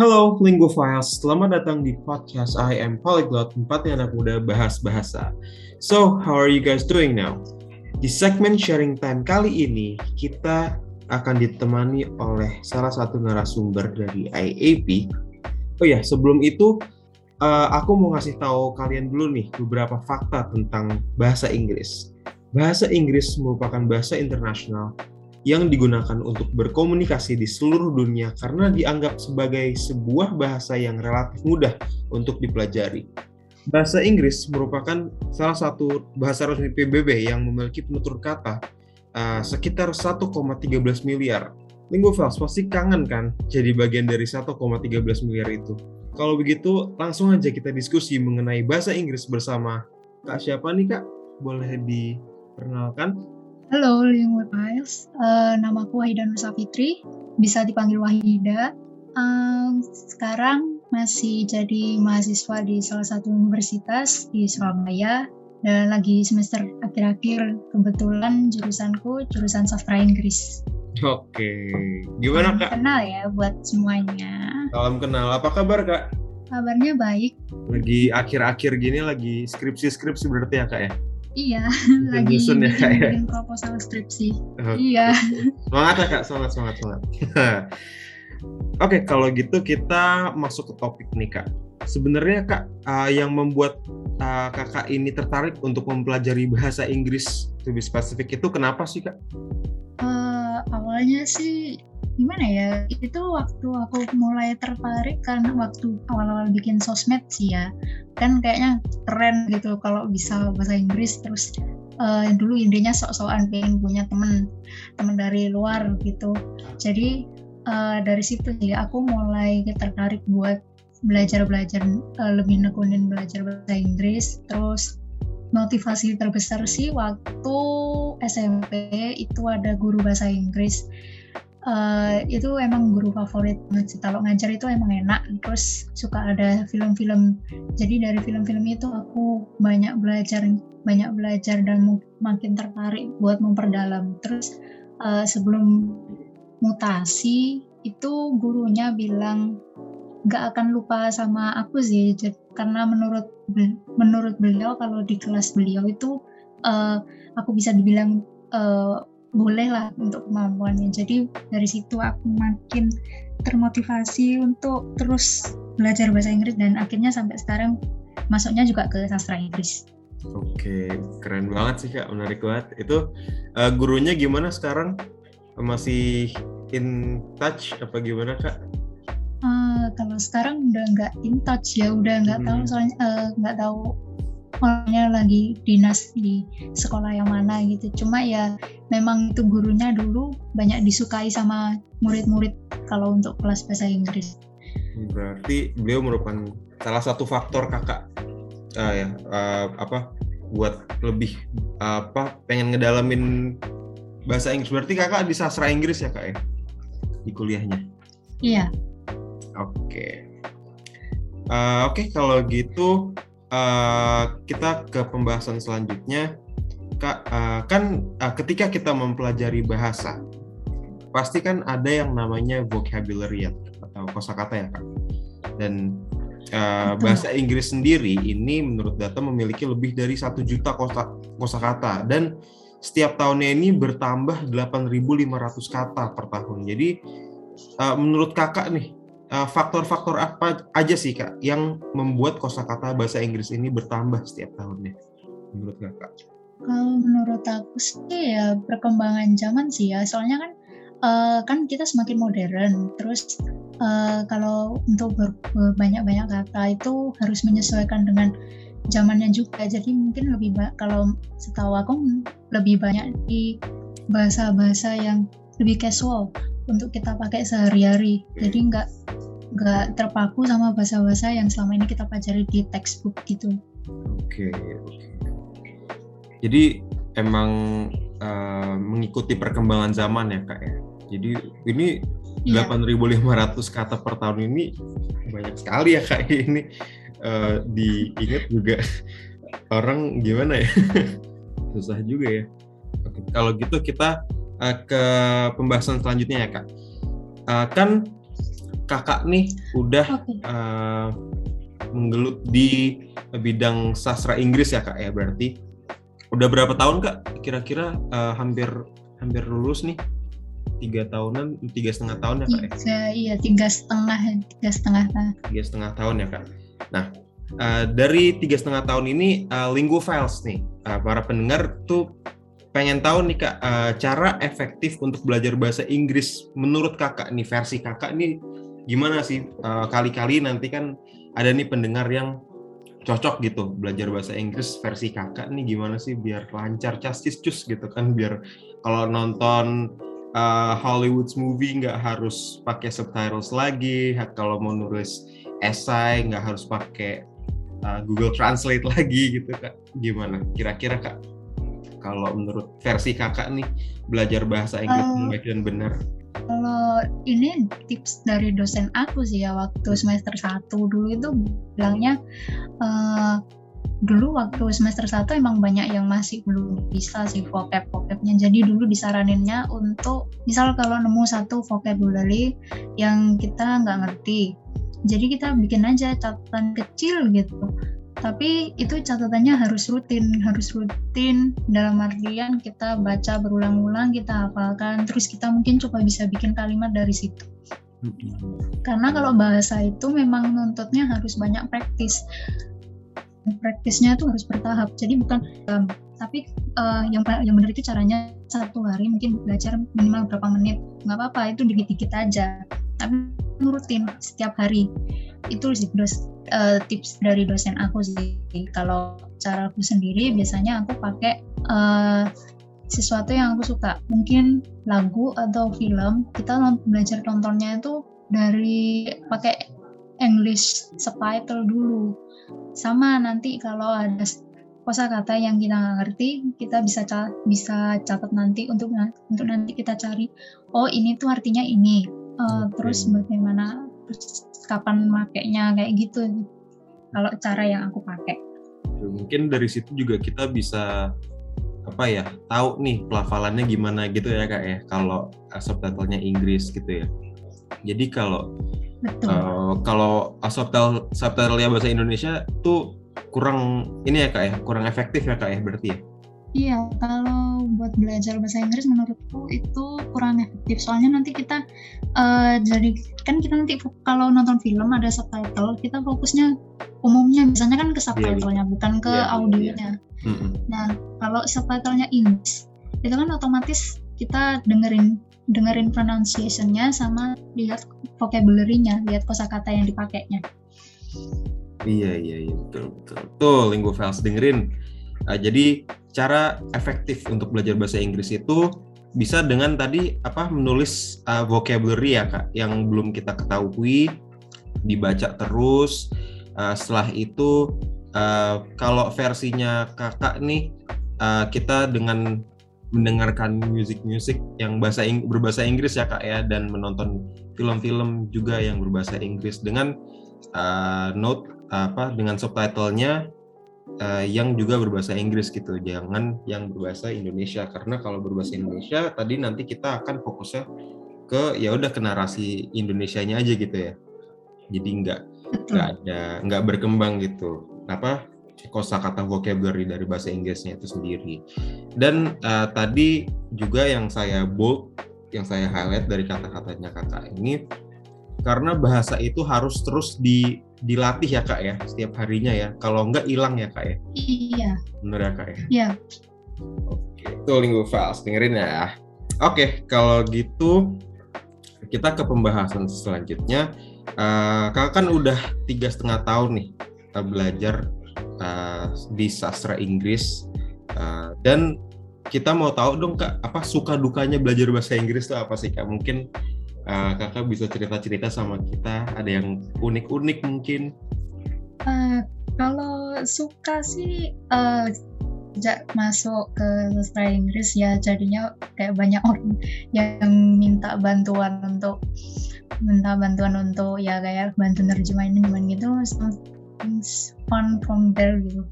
Halo Lingophiles, selamat datang di podcast I Am Polyglot, tempatnya anak muda bahas bahasa. So, how are you guys doing now? Di segmen sharing time kali ini, kita akan ditemani oleh salah satu narasumber dari IAP. Oh ya, sebelum itu, uh, aku mau ngasih tahu kalian dulu nih beberapa fakta tentang bahasa Inggris. Bahasa Inggris merupakan bahasa internasional yang digunakan untuk berkomunikasi di seluruh dunia karena dianggap sebagai sebuah bahasa yang relatif mudah untuk dipelajari. Bahasa Inggris merupakan salah satu bahasa resmi PBB yang memiliki penutur kata uh, sekitar 1,13 miliar. Linguafiles pasti kangen kan jadi bagian dari 1,13 miliar itu. Kalau begitu, langsung aja kita diskusi mengenai bahasa Inggris bersama Kak siapa nih Kak? Boleh diperkenalkan? Halo, Lingwood Miles. Uh, namaku Wahida Nusa Fitri, bisa dipanggil Wahida. Um, sekarang masih jadi mahasiswa di salah satu universitas di Surabaya dan lagi semester akhir-akhir kebetulan jurusanku jurusan sastra Inggris. Oke, gimana kak? Kenal ya buat semuanya. Salam kenal. Apa kabar kak? Kabarnya baik. Lagi akhir-akhir gini lagi skripsi-skripsi berarti ya kak ya? Iya, lagi Nyusun ya, Kak, ya? bikin proposal skripsi. Oke. Iya. Semangat ya kak, semangat, semangat, semangat. Oke, kalau gitu kita masuk ke topik nih kak. Sebenarnya kak, uh, yang membuat uh, kakak ini tertarik untuk mempelajari bahasa Inggris lebih spesifik itu kenapa sih kak? Eh, awalnya sih gimana ya itu waktu aku mulai tertarik karena waktu awal-awal bikin sosmed sih ya. Kan kayaknya keren gitu kalau bisa bahasa Inggris terus uh, dulu intinya sok-sokan pengen punya temen temen dari luar gitu. Jadi uh, dari situ sih aku mulai tertarik buat belajar-belajar uh, lebih nekunin belajar bahasa Inggris. Terus motivasi terbesar sih waktu SMP itu ada guru bahasa Inggris. Uh, itu emang guru favorit kalau ngajar itu emang enak. Terus suka ada film-film. Jadi dari film-film itu aku banyak belajar banyak belajar dan makin tertarik buat memperdalam. Terus uh, sebelum mutasi itu gurunya bilang nggak akan lupa sama aku sih. Karena menurut menurut beliau kalau di kelas beliau itu uh, aku bisa dibilang uh, boleh lah untuk kemampuannya. Jadi dari situ aku makin termotivasi untuk terus belajar bahasa Inggris dan akhirnya sampai sekarang masuknya juga ke sastra Inggris. Oke, keren banget sih kak, menarik banget. Itu uh, gurunya gimana sekarang? Masih in touch apa gimana kak? Uh, kalau sekarang udah nggak in touch ya, udah nggak hmm. tahu soalnya eh, nggak uh, tahu orangnya lagi dinas di sekolah yang mana gitu. Cuma ya memang itu gurunya dulu banyak disukai sama murid-murid kalau untuk kelas bahasa Inggris. Berarti beliau merupakan salah satu faktor kakak uh, ya uh, apa buat lebih uh, apa pengen ngedalamin bahasa Inggris. Berarti kakak di sastra Inggris ya kak ya? Di kuliahnya? Iya. Oke. Okay. uh, oke okay, kalau gitu uh, kita ke pembahasan selanjutnya. Kak uh, kan uh, ketika kita mempelajari bahasa pasti kan ada yang namanya vocabulary ya, atau kosakata ya kak. Dan uh, bahasa Inggris sendiri ini menurut data memiliki lebih dari satu juta kosa kosakata. Dan setiap tahunnya ini bertambah 8.500 kata per tahun. Jadi uh, menurut kakak nih Eh, faktor-faktor uh, apa aja sih kak yang membuat kosakata bahasa Inggris ini bertambah setiap tahunnya menurut kakak? Kalau menurut aku sih ya perkembangan zaman sih ya. Soalnya kan uh, kan kita semakin modern. Terus uh, kalau untuk banyak-banyak kata itu harus menyesuaikan dengan zamannya juga. Jadi mungkin lebih kalau setahu aku lebih banyak di bahasa-bahasa yang lebih casual untuk kita pakai sehari-hari. Jadi nggak nggak terpaku sama bahasa-bahasa yang selama ini kita pelajari di textbook gitu. Oke okay, jadi emang uh, mengikuti perkembangan zaman ya kak ya? Jadi ini yeah. Iya. 8.500 kata per tahun ini banyak sekali ya kak ini. Uh, diingat juga orang gimana ya? Susah juga ya. Oke kalau gitu kita uh, ke pembahasan selanjutnya ya kak. Uh, kan kakak nih udah okay. uh, menggelut di bidang sastra Inggris ya kak ya. Berarti udah berapa tahun kak? Kira-kira uh, hampir hampir lulus nih. Tiga tahunan tiga setengah tahun ya kak tiga, ya iya tiga setengah tiga setengah tahun tiga setengah tahun ya kak. Nah uh, dari tiga setengah tahun ini uh, Linggo Files nih uh, para pendengar tuh pengen tahu nih kak uh, cara efektif untuk belajar bahasa Inggris menurut kakak nih versi kakak nih gimana sih? Uh, kali-kali nanti kan ada nih pendengar yang cocok gitu belajar bahasa Inggris versi kakak nih gimana sih biar lancar casis cus gitu kan? Biar kalau nonton uh, Hollywood movie nggak harus pakai subtitles lagi kalau mau nulis esai nggak harus pakai uh, Google Translate lagi gitu kak. Gimana? Kira-kira kak kalau menurut versi kakak nih belajar bahasa Inggris uh, baik dan benar kalau ini tips dari dosen aku sih ya waktu semester 1 dulu itu bilangnya uh, dulu waktu semester 1 emang banyak yang masih belum bisa sih vocab-vocabnya. Jadi dulu disaraninnya untuk misal kalau nemu satu vocabulary yang kita nggak ngerti. Jadi kita bikin aja catatan kecil gitu tapi itu catatannya harus rutin harus rutin. Dalam artian kita baca berulang-ulang kita hafalkan terus kita mungkin coba bisa bikin kalimat dari situ. Karena kalau bahasa itu memang nuntutnya harus banyak praktis. Praktisnya itu harus bertahap. Jadi bukan um, tapi uh, yang yang benar itu caranya satu hari mungkin belajar minimal berapa menit. Nggak apa-apa itu dikit-dikit aja. Tapi rutin setiap hari itu sih dos, uh, tips dari dosen aku sih. Kalau cara aku sendiri biasanya aku pakai uh, sesuatu yang aku suka. Mungkin lagu atau film kita belajar nontonnya itu dari pakai English subtitle dulu. Sama nanti kalau ada kosakata yang kita nggak ngerti kita bisa cat bisa catat nanti untuk untuk nanti kita cari oh ini tuh artinya ini. Uh, terus bagaimana terus kapan makainya kayak gitu. Kalau cara yang aku pakai. Mungkin dari situ juga kita bisa apa ya tahu nih pelafalannya gimana gitu ya kak ya. Kalau subtitlenya Inggris gitu ya. Jadi kalau Uh, kalau subtitle subtitle bahasa Indonesia tuh kurang ini ya kak ya. Kurang efektif ya kak ya berarti ya? Iya, kalau buat belajar bahasa Inggris menurutku itu kurang efektif. Soalnya nanti kita uh, jadi kan kita nanti kalau nonton film ada subtitle, kita fokusnya umumnya biasanya kan ke iya, subtitlenya, yeah. bukan ke yeah, audionya. Yeah. Mm -hmm. Nah, kalau subtitlenya Inggris, itu kan otomatis kita dengerin dengerin pronunciation-nya sama lihat vocabulary-nya, lihat kosakata yang dipakainya. Iya, iya, iya, betul, betul. Tuh, Linggo dengerin. Uh, jadi cara efektif untuk belajar bahasa Inggris itu bisa dengan tadi apa menulis uh, vocabulary ya kak yang belum kita ketahui dibaca terus. Uh, setelah itu uh, kalau versinya kakak nih uh, kita dengan mendengarkan musik-musik yang bahasa Ing berbahasa Inggris ya kak ya dan menonton film-film juga yang berbahasa Inggris dengan uh, note apa dengan subtitlenya uh, yang juga berbahasa Inggris gitu, jangan yang berbahasa Indonesia karena kalau berbahasa Indonesia tadi nanti kita akan fokusnya ke ya udah ke narasi Indonesianya aja gitu ya. Jadi nggak nggak ada nggak berkembang gitu. Apa kosakata vocabulary dari bahasa Inggrisnya itu sendiri. Dan uh, tadi juga yang saya bold, yang saya highlight dari kata-katanya kakak ini, karena bahasa itu harus terus di dilatih ya kak ya setiap harinya ya. Kalau enggak hilang ya kak ya? Iya. Bener ya kak ya? Iya. Oke. Itu linggo files dengerin ya. Oke kalau gitu kita ke pembahasan selanjutnya. Uh, kakak kan udah tiga setengah tahun nih uh, belajar uh, di sastra Inggris. Uh, dan kita mau tahu dong kak apa suka dukanya belajar bahasa Inggris itu apa sih kak? Mungkin uh, kakak bisa cerita-cerita sama kita? Ada yang unik-unik mungkin? Uh, kalau suka sih uh, masuk ke sastra Inggris ya jadinya kayak banyak orang yang minta bantuan untuk minta bantuan untuk ya kayak bantu nerjemahin cuman gitu. Fun from there gitu.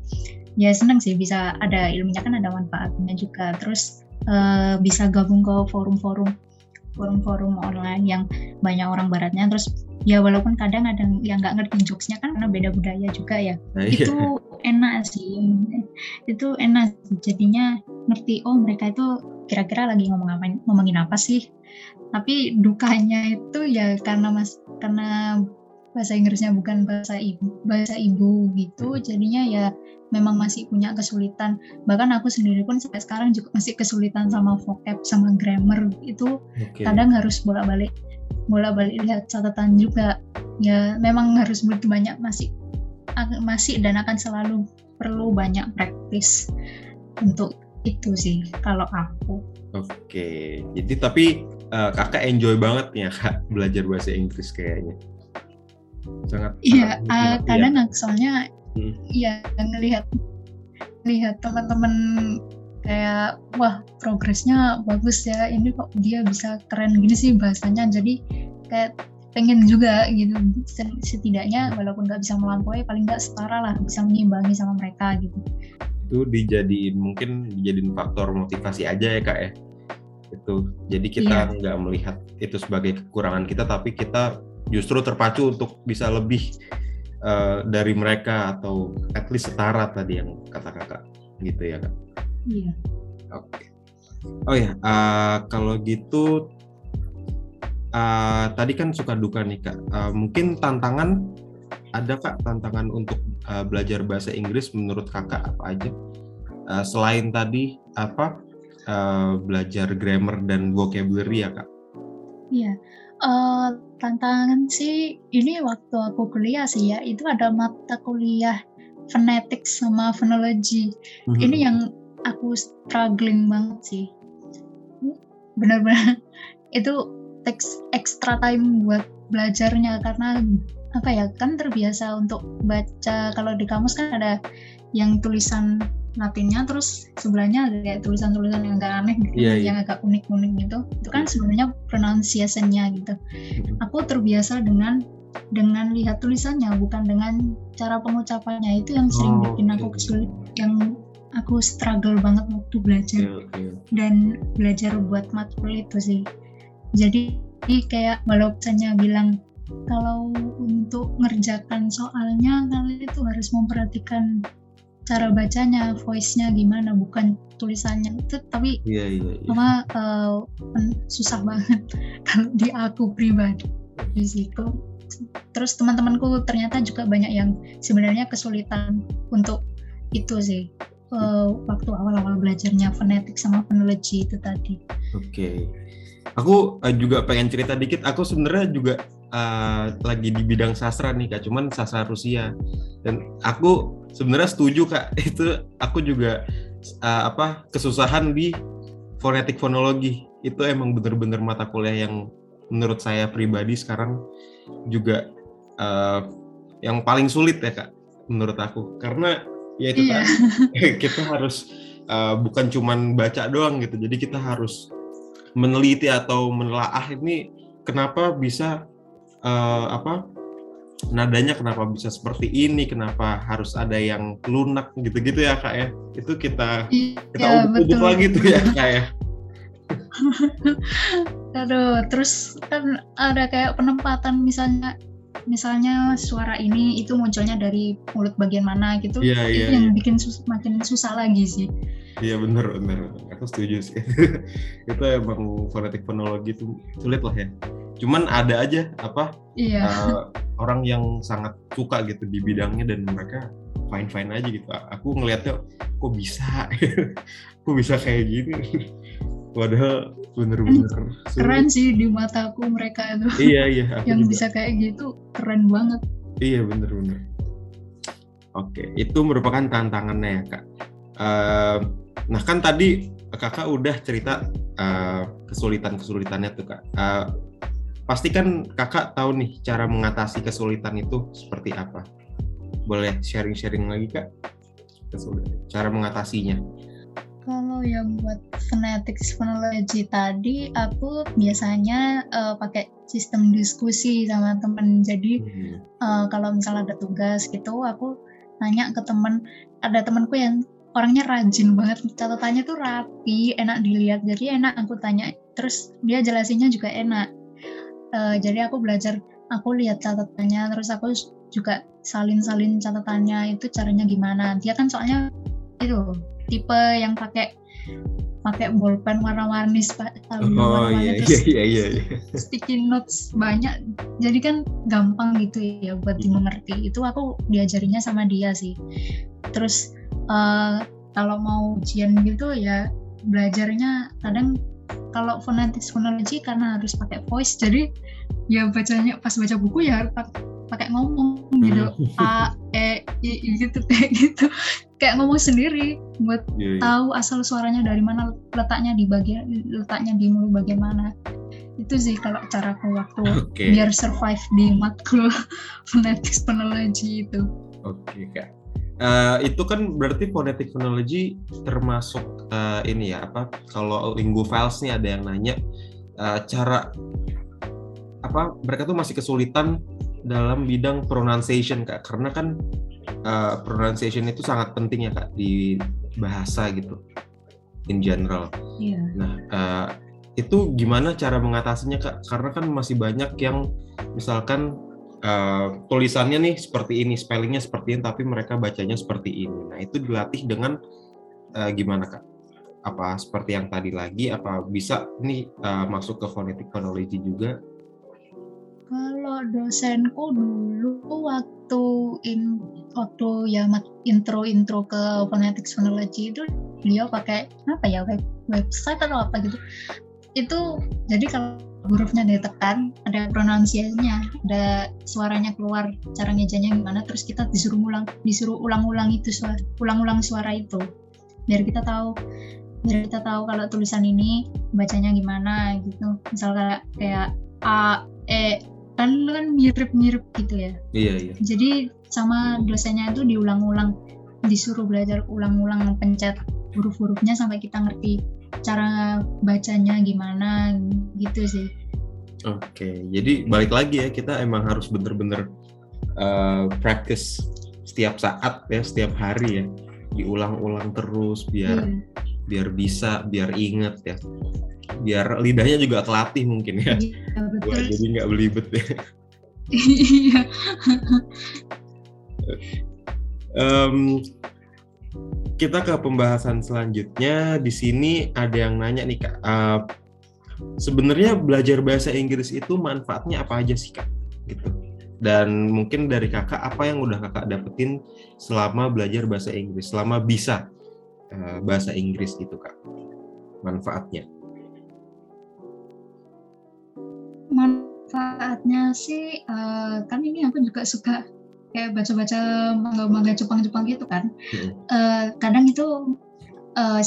Ya seneng sih bisa ada ilmunya kan ada manfaatnya juga. Terus uh, bisa gabung ke forum-forum forum-forum online yang banyak orang baratnya. Terus ya walaupun kadang ada yang nggak ngerti jokesnya kan karena beda budaya juga ya. Nah, iya. itu enak sih. Itu enak jadinya ngerti oh mereka itu kira-kira lagi ngomong apa ngomongin apa sih? Tapi dukanya itu ya karena mas karena bahasa Inggrisnya bukan bahasa ibu bahasa ibu gitu. Jadinya ya memang masih punya kesulitan bahkan aku sendiri pun sampai sekarang juga masih kesulitan sama vocab sama grammar itu Oke. kadang harus bolak-balik bolak-balik lihat catatan juga ya memang harus butuh banyak masih masih dan akan selalu perlu banyak praktis untuk itu sih kalau aku Oke, jadi tapi eh, kakak enjoy banget ya kak belajar bahasa Inggris kayaknya. Sangat. iya uh, nikmat, ya. kadang soalnya Hmm. iya ngelihat lihat teman-teman kayak wah progresnya bagus ya ini kok dia bisa keren gini sih bahasanya jadi kayak pengen juga gitu Set- setidaknya walaupun nggak bisa melampaui paling nggak setara lah bisa mengimbangi sama mereka gitu Itu dijadiin mungkin dijadiin faktor motivasi aja ya kak ya. Itu. Jadi kita nggak melihat itu sebagai kekurangan kita, tapi kita justru terpacu untuk bisa lebih eh, dari mereka atau at least setara tadi yang kata kakak gitu ya kak. iya Oke. Oh ya, eh, kalau gitu eh, tadi kan suka duka nih kak. Eh, mungkin tantangan ada kak tantangan untuk eh, belajar bahasa Inggris menurut kakak apa aja? Eh, selain tadi apa eh, belajar grammar dan vocabulary ya kak? iya Eh, tantangan sih ini waktu aku kuliah sih ya itu ada mata kuliah phonetics sama phonology. Ini yang aku struggling banget sih. Benar-benar itu teks extra time buat belajarnya karena apa ya kan terbiasa untuk baca. Kalau di kamus kan ada yang tulisan Latinnya terus sebelahnya ada kayak tulisan-tulisan yang agak aneh gitu, Iya, iya. yang agak unik-unik gitu. Itu kan sebenarnya pronunciation-nya gitu. Aku terbiasa dengan dengan lihat tulisannya bukan dengan cara pengucapannya. Itu yang sering Oh, bikin aku kesulit yang aku struggle banget waktu belajar. Oke, oke. dan belajar buat matkul itu sih. Jadi kayak walau bilang kalau untuk ngerjakan soalnya kalian itu harus memperhatikan cara bacanya voice-nya gimana bukan tulisannya itu tapi Iya iya iya. apa eh, pen- susah banget kalau di aku pribadi di situ terus teman-temanku ternyata juga banyak yang sebenarnya kesulitan untuk itu sih eh, waktu awal-awal belajarnya fonetik sama fonologi itu tadi Oke. Aku eh, juga pengen cerita dikit. Aku sebenarnya juga eh, lagi di bidang sastra nih kak, cuman sastra Rusia. Dan aku sebenarnya setuju kak. Itu aku juga eh, apa kesusahan di fonetik fonologi. Itu emang bener-bener mata kuliah yang menurut saya pribadi sekarang juga eh, yang paling sulit ya kak, menurut aku. Karena ya itu Iya. tadi, kita harus eh, bukan cuman baca doang gitu. Jadi kita harus meneliti atau menelaah ini kenapa bisa eh, apa nadanya kenapa bisa seperti ini, kenapa harus ada yang lunak gitu-gitu ya kak ya. Itu kita kita ubuk-ubuk betul. lagi tuh ya kak ya. Aduh, terus kan ada kayak penempatan misalnya misalnya suara ini itu munculnya dari mulut bagian mana gitu. Iya, itu yang iya. bikin sus- makin susah lagi sih. Iya bener bener, aku setuju sih. itu emang fonetik fonologi itu sulit lah ya. Cuman ada aja apa Iya. eh, orang yang sangat suka gitu di bidangnya dan mereka fine fine aja gitu. Aku ngelihatnya kok bisa, kok bisa kayak gini. Padahal bener-bener sulit. keren sih di mataku mereka itu Iya iya. Aku yang juga. bisa kayak gitu keren banget. Iya bener-bener. Oke, itu merupakan tantangannya ya kak. Eh, nah kan tadi kakak udah cerita eh, kesulitan-kesulitannya tuh kak. Eh, pasti kan kakak tahu nih cara mengatasi kesulitan itu seperti apa. Boleh sharing-sharing lagi kak? Kesulitan. Cara mengatasinya. Kalau yang buat phonetics phonology tadi, aku biasanya eh, pakai sistem diskusi sama temen. Jadi Hmm. eh, kalau misalnya ada tugas gitu, aku nanya ke temen. Ada temenku yang orangnya rajin banget, catatannya tuh rapi, enak dilihat. Jadi enak aku tanya. Terus dia jelasinnya juga enak. Eh, jadi aku belajar aku lihat catatannya terus aku juga salin-salin catatannya itu caranya gimana dia kan soalnya itu tipe yang pakai pakai bolpen warna-warni oh iya iya iya iya sticky notes banyak jadi kan gampang gitu ya buat hmm. dimengerti itu aku diajarinya sama dia sih terus uh, kalau mau ujian gitu ya belajarnya kadang kalau phonetics phonology karena harus pakai voice jadi ya bacanya pas baca buku ya pakai ngomong gitu hmm. a e i gitu kayak gitu kayak ngomong sendiri buat yeah, yeah. tahu asal suaranya dari mana letaknya di bagian letaknya di mulut bagian mana itu sih kalau cara aku waktu okay. biar survive di matkul phonetics phonology itu oke okay, kak uh, itu kan berarti phonetic phonology termasuk uh, ini ya apa kalau lingo files nih ada yang nanya uh, cara apa mereka tuh masih kesulitan dalam bidang pronunciation kak karena kan uh, pronunciation itu sangat penting ya kak di bahasa gitu in general. Yeah. Nah uh, itu gimana cara mengatasinya kak? Karena kan masih banyak yang misalkan uh, tulisannya nih seperti ini, spellingnya seperti ini, tapi mereka bacanya seperti ini. Nah itu dilatih dengan uh, gimana kak? Apa seperti yang tadi lagi? Apa bisa nih uh, masuk ke phonetic phonology juga? Kalau dosenku dulu waktu in waktu ya intro intro ke phonetics phonology itu beliau pakai apa ya web, website atau apa gitu. Itu jadi kalau hurufnya ditekan ada pronunciasinya ada suaranya keluar cara ngejanya gimana terus kita disuruh ulang disuruh ulang-ulang itu suara ulang-ulang suara itu. Biar kita tahu biar kita tahu kalau tulisan ini bacanya gimana gitu. Misalnya kayak a e kan kan mirip-mirip gitu ya. Iya iya. Jadi sama dosennya itu diulang-ulang disuruh belajar ulang-ulang pencet huruf-hurufnya sampai kita ngerti cara bacanya gimana gitu sih oke jadi balik lagi ya kita emang harus bener-bener uh, practice setiap saat ya setiap hari ya diulang-ulang terus biar hmm. biar bisa biar inget ya biar lidahnya juga kelatih mungkin ya. Iya, betul. Jadi nggak belibet ya. Iya. um, kita ke pembahasan selanjutnya. Di sini ada yang nanya nih kak. Uh, Sebenarnya belajar bahasa Inggris itu manfaatnya apa aja sih kak? Gitu. Dan mungkin dari kakak apa yang udah kakak dapetin selama belajar bahasa Inggris, selama bisa uh, bahasa Inggris gitu kak? Manfaatnya? manfaatnya sih uh, kan ini aku juga suka kayak baca-baca manga-manga Jepang-Jepang gitu kan. Hmm. Uh, kadang itu uh,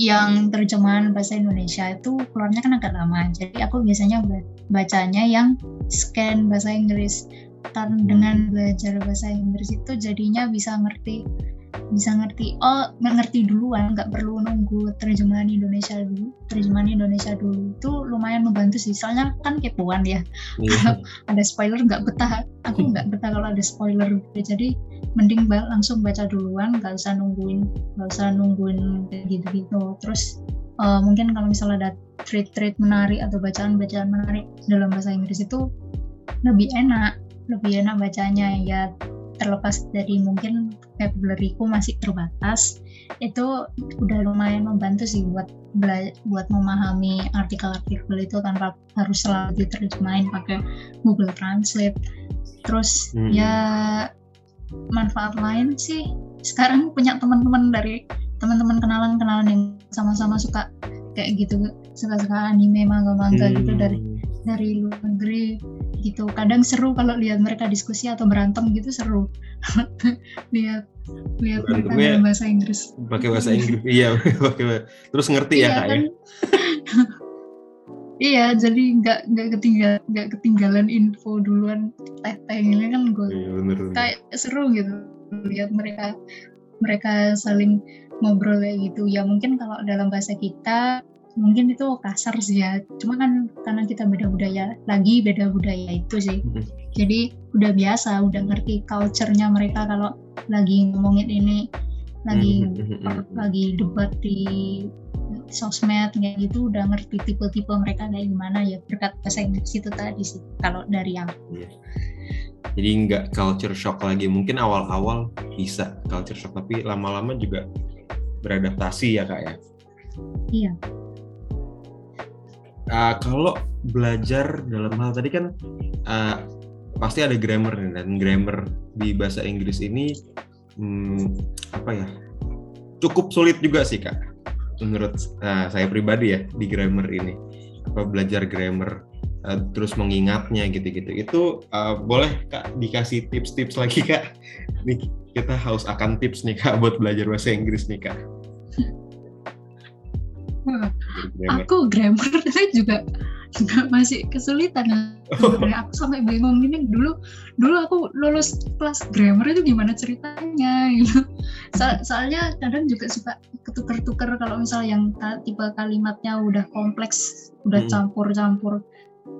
yang terjemahan bahasa Indonesia itu keluarnya kan agak lama. Jadi aku biasanya bacanya yang scan bahasa Inggris. Kan dengan belajar bahasa Inggris itu jadinya bisa ngerti bisa ngerti oh ngerti duluan nggak perlu nunggu terjemahan Indonesia dulu. Terjemahan Indonesia dulu itu lumayan membantu sih soalnya kan kepoan ya. Yeah. ada spoiler nggak betah. Aku nggak betah kalau ada spoiler. Jadi mending langsung baca duluan nggak usah nungguin nggak usah nungguin gitu-gitu. Terus uh, mungkin kalau misalnya ada treat-treat menarik atau bacaan-bacaan menarik dalam bahasa Inggris itu lebih enak lebih enak bacanya. Ya terlepas dari mungkin vocabulary-ku masih terbatas itu udah lumayan membantu sih buat buat memahami artikel-artikel itu tanpa harus selalu diterjemahin pakai Google Translate terus hmm. ya manfaat lain sih sekarang punya teman-teman dari teman-teman kenalan-kenalan yang sama-sama suka kayak gitu suka-suka anime manga-manga hmm. gitu dari dari luar negeri gitu. Kadang seru kalau lihat mereka diskusi atau berantem gitu seru. Lihat lihat mereka dalam bahasa Inggris. pakai bahasa Inggris. Iya pakai terus ngerti ya, iya, ya? kak kan? ya iya jadi nggak nggak ketinggalan nggak ketinggalan info duluan. Teh teh ini kan gue iya, bener, kayak seru gitu lihat mereka mereka saling ngobrol kayak gitu. Ya mungkin kalau dalam bahasa kita mungkin itu kasar sih ya cuma kan karena kita beda budaya lagi beda budaya itu sih hmm. jadi udah biasa udah ngerti culture-nya mereka kalau lagi ngomongin ini lagi hmm, lagi debat di sosmed kayak gitu udah ngerti tipe-tipe mereka kayak gimana ya berkat bahasa Inggris itu tadi sih kalau dari yang Iya. Jadi nggak culture shock lagi. Mungkin awal-awal bisa culture shock, tapi lama-lama juga beradaptasi ya kak ya. Iya. Uh, kalau belajar dalam hal tadi kan uh, pasti ada grammar nih dan grammar di bahasa Inggris ini hmm, apa ya cukup sulit juga sih kak. Menurut uh, saya pribadi ya di grammar ini. Apa belajar grammar uh, terus mengingatnya gitu-gitu. Itu uh, boleh kak dikasih tips-tips lagi kak. Nih kita haus akan tips nih kak buat belajar bahasa Inggris nih kak aku grammar juga juga masih kesulitan sebenarnya aku sampai bingung gini dulu dulu aku lulus kelas grammar itu gimana ceritanya gitu. So, soalnya kadang juga suka ketuker-tuker kalau misal yang tipe kalimatnya udah kompleks udah campur-campur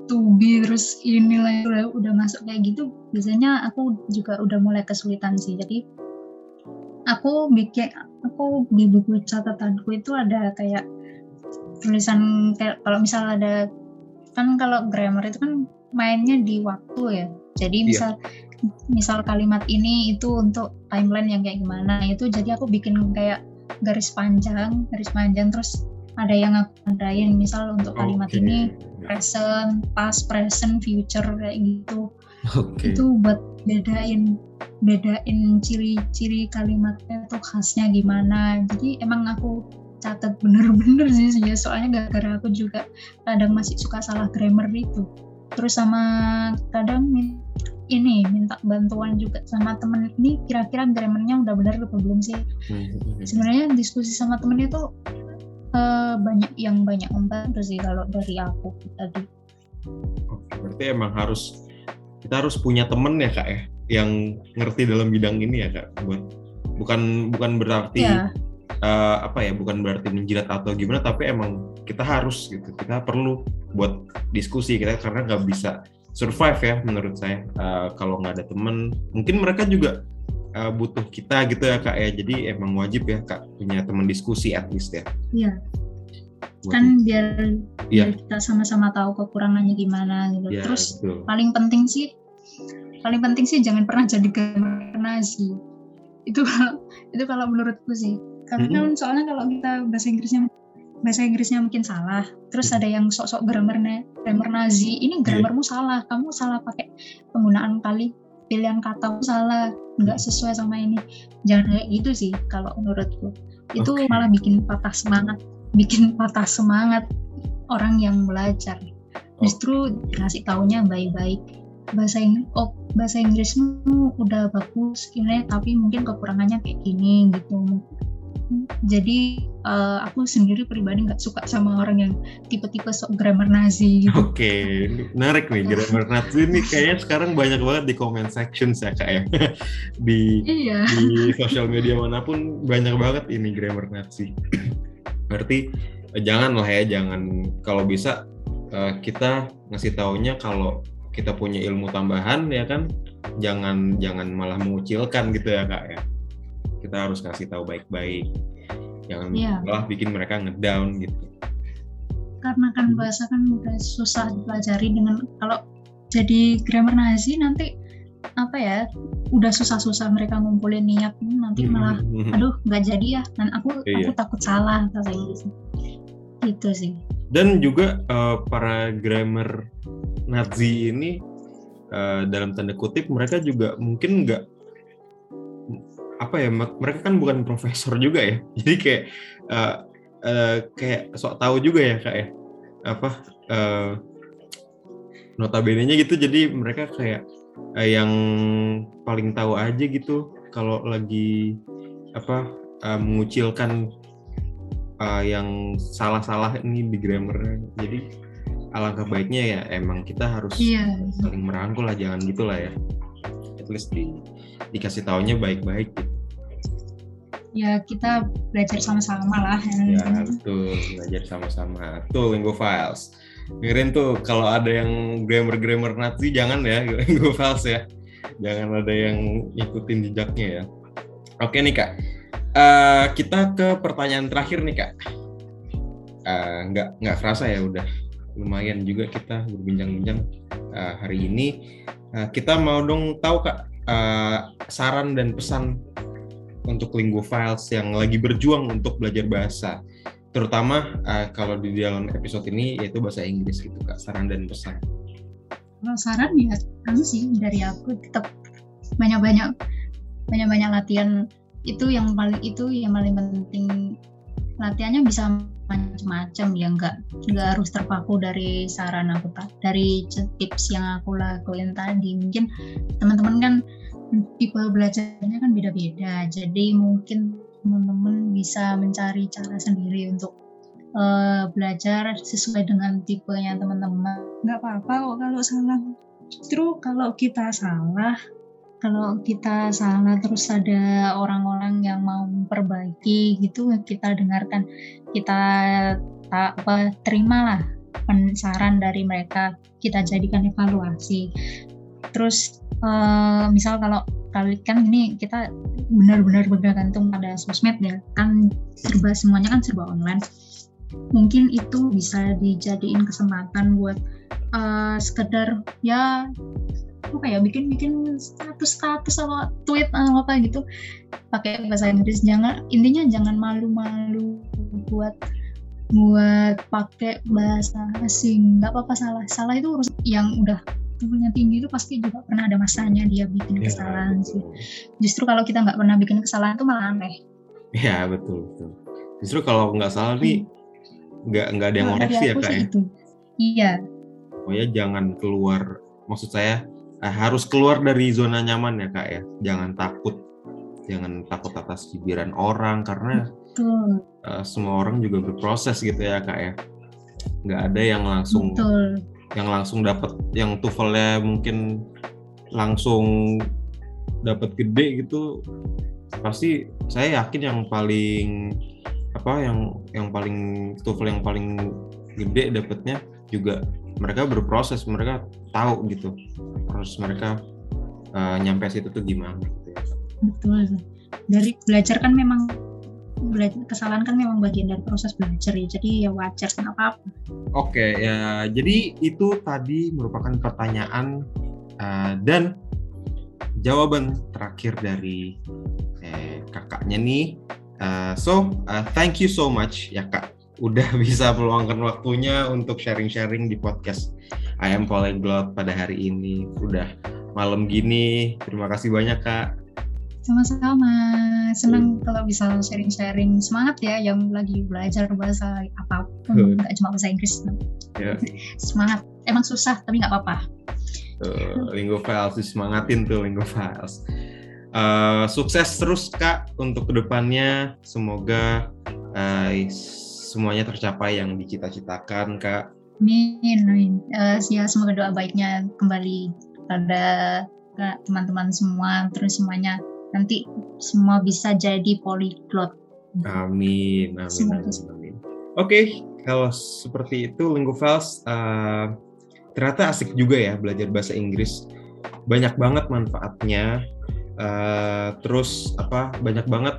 to be terus inilah udah udah masuk kayak gitu biasanya aku juga udah mulai kesulitan sih. Jadi aku bikin aku di buku catatanku itu ada kayak tulisan kalau misal ada kan kalau grammar itu kan mainnya di waktu ya jadi misal yeah. misal kalimat ini itu untuk timeline yang kayak gimana itu jadi aku bikin kayak garis panjang garis panjang terus ada yang aku tandain misal untuk kalimat okay. ini present past present future kayak gitu okay. itu buat bedain bedain ciri-ciri kalimatnya tuh khasnya gimana jadi emang aku catat bener-bener sih ya. Soalnya gara-gara aku juga kadang masih suka salah grammar itu. Terus sama kadang ini minta bantuan juga sama temen. Ini kira-kira grammarnya udah benar atau belum sih? Hmm. sebenarnya diskusi sama temennya tuh uh, banyak yang banyak membantu sih kalau dari aku tadi. Oke, berarti emang harus kita harus punya temen ya kak ya yang ngerti dalam bidang ini ya kak buat bukan bukan berarti ya uh, apa ya bukan berarti menjilat atau gimana tapi emang kita harus gitu. Kita perlu buat diskusi kita karena nggak bisa survive ya menurut saya. Uh, kalau nggak ada temen mungkin mereka juga uh, butuh kita gitu ya kak ya. Jadi emang wajib ya kak punya teman diskusi at least ya. Iya. Kan biar, ya. biar kita sama-sama tahu kekurangannya gimana gitu. Ya, terus betul. paling penting sih paling penting sih jangan pernah jadi gamer nazi. Itu itu kalau menurutku sih karena mm -hmm. soalnya kalau kita bahasa Inggrisnya bahasa Inggrisnya mungkin salah terus ada yang sok-sok grammar grammar Nazi ini iya. grammarmu yeah. salah kamu salah pakai penggunaan kali pilihan kata salah nggak sesuai sama ini jangan kayak gitu sih kalau menurutku itu okay. malah bikin patah semangat bikin patah semangat orang yang belajar justru ngasih taunya baik-baik bahasa Inggris oh bahasa Inggrismu udah bagus ini tapi mungkin kekurangannya kayak gini gitu jadi uh, aku sendiri pribadi nggak suka sama orang yang tipe-tipe sok grammar Nazi gitu. Oke, okay. menarik nih grammar Nazi ini kayaknya sekarang banyak banget di comment section ya kak ya. di iya. di sosial media mana pun banyak banget ini grammar Nazi. Berarti eh, jangan lah ya, jangan kalau bisa uh, kita ngasih taunya kalau kita punya ilmu tambahan ya kan, jangan jangan malah mengucilkan gitu ya kak ya kita harus kasih tahu baik-baik jangan yeah. malah bikin mereka ngedown gitu karena kan hmm. bahasa kan udah susah dipelajari dengan kalau jadi grammar Nazi nanti apa ya udah susah-susah mereka ngumpulin niat nanti hmm, malah hmm, aduh nggak jadi ya dan aku iya. aku takut salah kayak gitu gitu sih dan juga uh, para grammar Nazi ini uh, dalam tanda kutip mereka juga mungkin nggak apa ya mereka kan bukan profesor juga ya. Jadi kayak uh, uh, kayak sok tahu juga ya kak ya. Apa uh, notabene-nya gitu. Jadi mereka kayak uh, yang paling tahu aja gitu kalau lagi apa uh, mengucilkan uh, yang salah-salah ini di grammar jadi alangkah baiknya ya emang kita harus yeah. saling merangkul lah jangan gitulah ya at least di dikasih taunya baik-baik gitu. Ya kita belajar sama-sama lah. Ya betul belajar sama-sama. Tuh Lingo Files. Dengerin tuh kalau ada yang grammar-grammar Nazi jangan ya Lingo Files ya. Jangan ada yang ikutin jejaknya ya. Oke nih kak, uh, kita ke pertanyaan terakhir nih kak. uh, nggak nggak kerasa ya udah lumayan juga kita berbincang-bincang uh, hari ini. Uh, kita mau dong tahu kak uh, saran dan pesan untuk Linggo Files yang lagi berjuang untuk belajar bahasa, terutama uh, kalau di dalam episode ini yaitu bahasa Inggris gitu kak saran dan pesan. Kalau saran ya kamu sih dari aku tetap banyak-banyak banyak-banyak latihan itu yang paling itu yang paling penting latihannya bisa macam-macam ya nggak nggak harus terpaku dari saran aku dari tips yang aku lakuin tadi mungkin teman-teman kan tipe belajarnya kan beda-beda. Jadi mungkin teman-teman bisa mencari cara sendiri untuk uh, belajar sesuai dengan tipenya teman-teman. Nggak apa-apa kok kalau salah. Justru kalau kita salah kalau kita salah terus ada orang-orang yang mau memperbaiki gitu kita dengarkan kita tak apa terimalah saran dari mereka kita jadikan evaluasi. Terus uh, misal kalau kali kan ini kita benar-benar bergantung pada sosmed ya kan serba semuanya kan serba online. Mungkin itu bisa dijadiin kesempatan buat uh, sekedar ya apa ya bikin bikin status status sama tweet atau apa gitu. Pakai bahasa Inggris jangan intinya jangan malu-malu buat buat pakai bahasa asing. Nggak apa-apa salah. Salah itu urus yang udah tubuhnya tinggi itu pasti juga pernah ada masanya dia bikin ya, kesalahan betul. sih. Justru kalau kita nggak pernah bikin kesalahan itu malah aneh. Ya betul betul. Justru kalau nggak salah nih hmm. nggak nggak ada yang ngoreksi ya kak ya? iya. Oh ya jangan keluar maksud saya eh, harus keluar dari zona nyaman ya kak ya jangan takut jangan takut atas cibiran orang karena Betul. Uh, semua orang juga berproses gitu ya kak ya nggak ada yang langsung Betul. yang langsung dapat yang tuvelnya mungkin langsung dapat gede gitu pasti saya yakin yang paling apa yang yang paling tuvel yang paling gede dapatnya juga mereka berproses mereka tahu gitu. Proses mereka uh, nyampe situ tuh gimana gitu ya. Betul dari belajar kan memang belajar kesalahan kan memang bagian dari proses belajar ya. Jadi ya wajar nggak apa-apa. Oke ya. Jadi itu tadi merupakan pertanyaan uh, dan jawaban terakhir dari eh, kakaknya nih. Uh, so uh, thank you so much ya kak udah bisa meluangkan waktunya untuk sharing-sharing di podcast I am Polyglot pada hari ini. Udah malam gini. Terima kasih banyak Kak. Sama-sama. Senang kalau bisa sharing-sharing semangat ya yang lagi belajar bahasa apa pun, nggak cuma bahasa Inggris. Yeah. Semangat. Emang susah tapi nggak apa-apa. Uh, Linggo Files semangatin tuh Linggo Files. Uh, sukses terus kak untuk ke depannya. Semoga uh, semuanya tercapai yang dicita-citakan kak. Amin, amin. Uh, ya semoga doa baiknya kembali pada teman-teman semua, terus semuanya nanti semua bisa jadi polyglot. Amin, amin, amin, amin. Oke, okay, kalau seperti itu Linggo Files uh, ternyata asik juga ya belajar bahasa Inggris. Banyak banget manfaatnya. Uh, terus apa? Banyak banget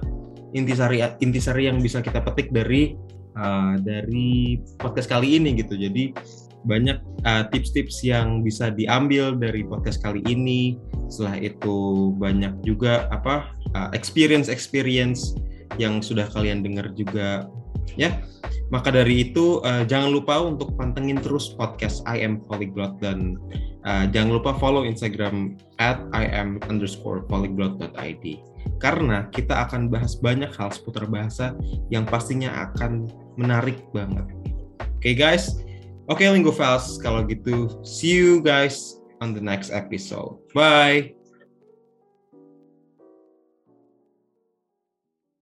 intisari intisari yang bisa kita petik dari uh, dari podcast kali ini gitu. Jadi banyak uh, tips-tips yang bisa diambil dari podcast kali ini. Setelah itu banyak juga apa uh, experience-experience yang sudah kalian dengar juga ya. Maka dari itu uh, jangan lupa untuk pantengin terus podcast I am Polyglot dan uh, jangan lupa follow Instagram at I am underscore polyglot.id karena kita akan bahas banyak hal seputar bahasa yang pastinya akan menarik banget. Oke okay, guys, oke okay, Linggo Files kalau gitu see you guys on the next episode. Bye.